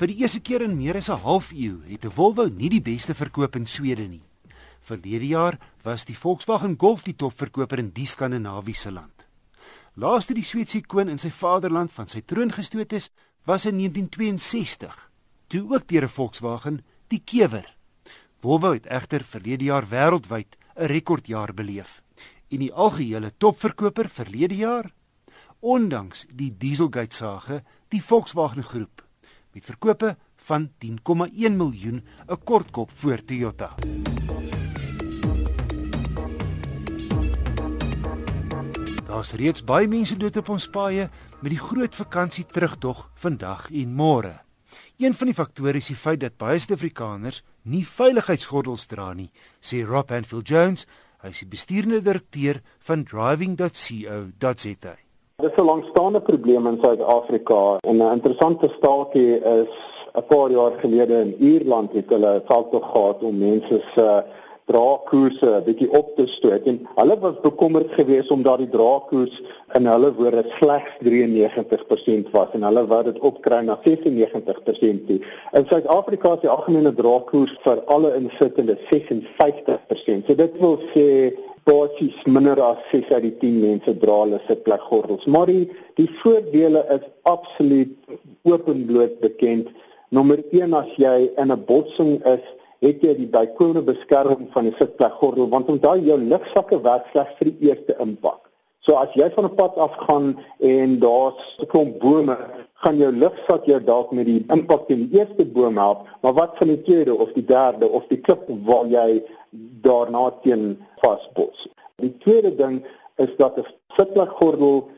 Vir die eerste keer in meer as 'n halfuur het 'n Volvo nie die beste verkoop in Swede nie. Verlede jaar was die Volkswagen Golf die topverkoper in die Skandinawiese land. Laaste die Sweedse koning in sy vaderland van sy troon gestoot is, was in 1962, toe ook deur 'n Volkswagen die Kewer. Volvo het egter verlede jaar wêreldwyd 'n rekordjaar beleef. En die algehele topverkoper verlede jaar, ondanks die Dieselgate sage, die Volkswagen groep met verkope van 10,1 miljoen 'n kortkop voor Toyota. Daar's reeds baie mense dood op ons paaie met die groot vakansie terugdog vandag en môre. Een van die faktore is die feit dat baie Suid-Afrikaners nie veiligheidsgordels dra nie, sê Rob Anfield Jones, hy is die bestuurende direkteur van driving.co.za. Dit is 'n langstaande probleem in Suid-Afrika en 'n interessante staaltjie is 'n paar jaar gelede in Ierland het hulle veldtog gehad om mense se draagkoerse 'n bietjie op te stoot en hulle was bekommerd geweest omdat die draagkoers in hulle woorde slegs 93% was en hulle wou dit opkry na 96% toe. In Suid-Afrika is die algemene draagkoers vir alle insittende 56%. So dit wil sê basies minder as 6 uit die 10 mense dra hulle sitplekgordels. Maar die die voordele is absoluut openbloot bekend. Nommer 1 as jy in 'n botsing is, het jy die bykomende beskerming van die sitplekgordel want onthou jou lugsakke werk slegs vir die eerste impak. So as jy van 'n pad af gaan en daar's 'n klomp bome, gaan jou lugsak jou dalk met die impak teen die eerste boom help, maar wat van die tweede of die derde of die klip waar jy daarna teen vasbots. Die tweede ding is dat 'n sitplekgordel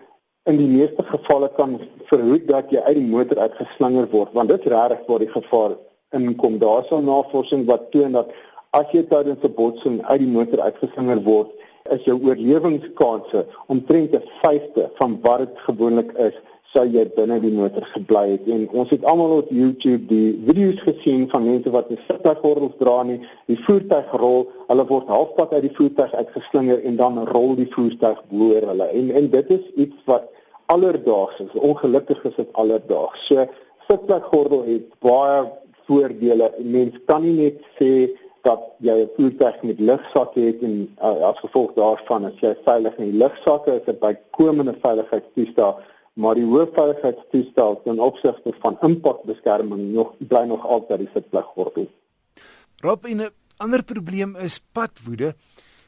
in die meeste gevalle kan verhoed dat jy uit die motor uitgeslinger word, want dit is regtig waar die gevaar inkom. Daar's al navorsing wat toon dat as jy tydens 'n botsing uit die motor uitgeslinger word, is jou oorlewingskanse omtrent 'n vyfde van wat dit gewoonlik is sou jy binne die motor gebly het. En ons het almal op YouTube die video's gesien van mense wat 'n sitplekgordels dra nie die voertuig rol hulle word halfpad uit die voertuig uitgeslinger en dan rol die voertuig bo hulle. En en dit is iets wat alledaags is ongelukkig is dit alledaags. So sitplekgordel het baie voordele. Mens kan nie net sê dat jy 'n voertuig met lugsakke het en uh, as gevolg daarvan as jy veilig in die lugsakke is dit bykomende veiligheidstoestel maar die hoofveiligheidstoestel ten opsigte van impakbeskerming nog bly nog altyd die sitpleggordel. Rob, 'n ander probleem is padwoede.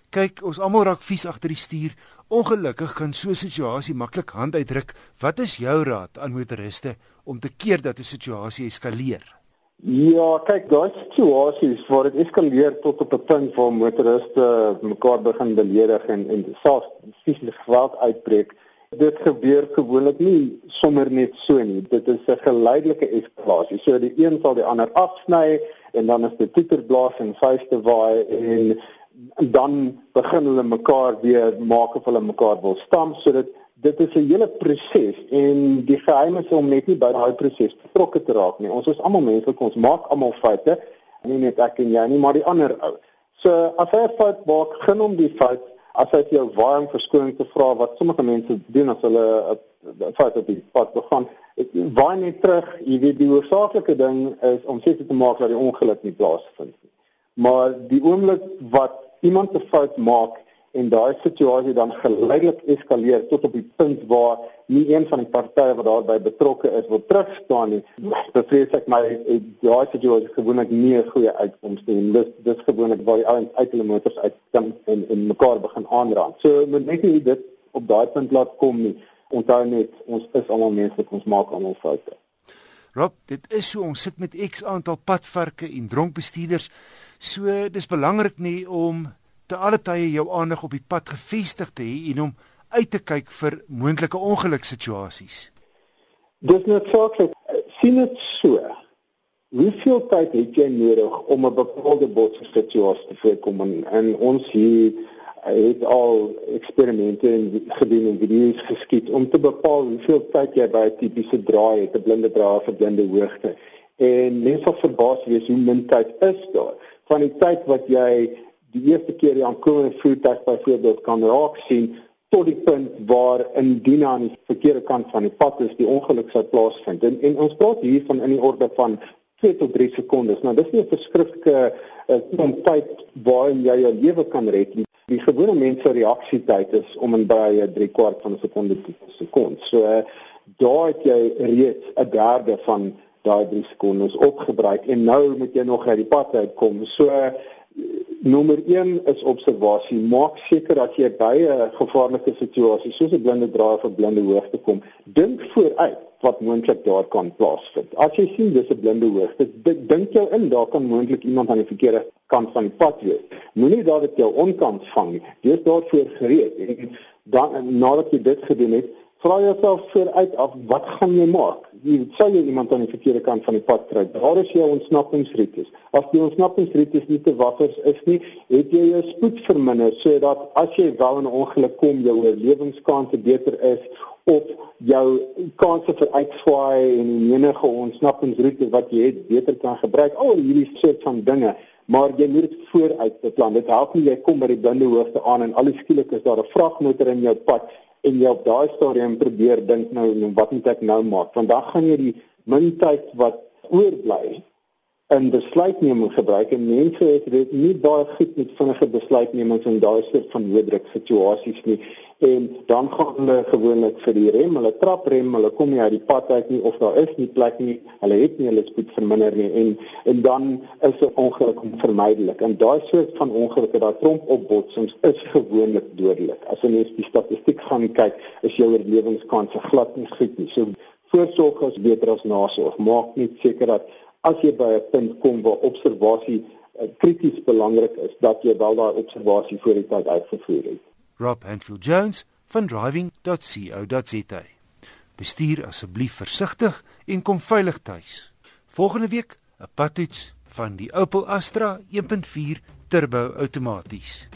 Kyk, ons almal raak vies agter die stuur. Ongelukkig kan so 'n situasie maklik hand uitdruk. Wat is jou raad aan motoriste om te keer dat 'n situasie eskaleer? Ja, kyk, daai situasies waar dit eskaleer tot op 'n punt waar motoriste mekaar begin beledig en en selfs fisiese geweld uitbreek, dit gebeur gewoonlik nie sommer net so nie. Dit is 'n geleidelike eskalasie. So die een sal die ander afsny en dan is dit toeterblaas en vuiste waai en dan begin hulle mekaar weer maak of hulle mekaar wil stamp sodat dit is 'n hele proses en die geheim is om net nie by daai proses betrokke te raak nie. Ons is almal mense, ons maak almal foute. Nie net ek en jy nie, maar die ander ou. So as jy 'n fout maak, gaan om die fout as hy jou warm verskoning te vra wat sommige mense doen as hulle 'n fout op die pad begaan, waai net terug, jy weet die oorsaaklike ding is om seker te maak dat die ongeluk nie plaasvind nie. Maar die oomblik wat iemand 'n fout maak en daai situasie dan geleidelik eskaleer tot op die punt waar nie een van die partye wat daarbey betrokke is wil terugstaan nie. Dit vrees ek my daai situasie gewoonlik nie 'n goeie uitkoms nie. Dis dis gewoonlik waar die ouens uit hulle motors uit kan en en mekaar begin aanraak. So moet net nie dit op daai punt laat kom nie. Onthou net ons is almal mense, ons maak almal foute. Rob, dit is so ons sit met X aantal padvarke en dronk bestuurders. So dis belangrik nie om te alle tye jou aandag op die pad gefestig te hê en om uit te kyk vir moontlike ongeluksituasies. Dis so, sien dit so. Hoeveel tyd het jy nodig om 'n bepaalde botssituasie te voorkom en, en ons hier het al eksperimente gedoen en video's geskiet om te bepaal hoeveel tyd jy by 'n tipiese draai het, 'n blinde draai vir blinde hoogte. En mense sal verbaas wees hoe min tyd is daar. Van die tyd wat jy die eerste keer die aankomende voertuig byvoorbeeld kan raak sien tot die punt waar indien aan die verkeerde kant van die pad is die ongeluk sou plaasvind. En, en ons praat hier van in die orde van 2 tot 3 sekondes. Nou dis nie 'n verskriftelike uh, tyd waarin jy jou lewe kan red nie. Die gewone mens se reaksietyd is om en by 'n 3 kwart van 'n sekonde tot 'n sekond. So uh, daar het jy reeds 'n derde van daai 3 sekondes opgebruik en nou moet jy nog uit die pad uitkom. So uh, Nommer 1 is observasie. Maak seker dat jy by 'n gevaarlike situasie soos 'n blinde draer of 'n blinde hoogte kom, dink vooruit wat moontlik daar kan plaasvind. As jy sien dis 'n blinde hoogte, dink jou in daar kan moontlik iemand aan die verkeerde kant van die pad wees. Moenie dat dit jou onkant vang nie. Wees daarvoor gereed en dan nadat jy dit gedoen het, vra jouself vooruit af wat gaan jy maak? Jy sal jy iemand aan die verkeerde kant van die pad kry. Daar is jou ontsnappingsroetes. As die ontsnappingsroetes nie te waffers is nie, het jy jou spoed verminder sodat as jy wel in 'n ongeluk kom, jou oorlewingskanse beter is of jou kanse vir uitswaai en enige ontsnappingsroete wat jy het beter kan gebruik. Al hierdie soort van dinge maar jy moet dit vooruit beplan. Dit help nie jy kom by die blinde hoogte aan en alles skielik is daar 'n vragmotor in jou pad en jy op daai stadium probeer dink nou wat moet ek nou maak? Want dan gaan jy die min tyd wat oorbly in besluitneming gebruik en mense het dit nie baie goed met vinnige besluitnemings in daai soort van hoëdruk situasies nie en dan gaan hulle gewoonlik vir die rem, hulle trap rem, hulle kom nie uit die pad uit nie of daar is nie plek nie, hulle het nie hulle spoed verminder nie en en dan is 'n ongeluk onvermydelik. En daai soort van ongelukke, daai tromp opbotsings is gewoonlik dodelik. As jy net die statistiek gaan kyk, is jou oorlewingskanse glad nie goed nie. So voorsorg is beter as nasorg. Maak net seker dat as jy by 'n punt kom waar observasie uh, krities belangrik is, dat jy wel daai observasie voor die tyd uitgevoer het. Rob Hanfield Jones van driving.co.za. Bestuur asseblief versigtig en kom veilig tuis. Volgende week 'n padtoets van die Opel Astra 1.4 turbo outomaties.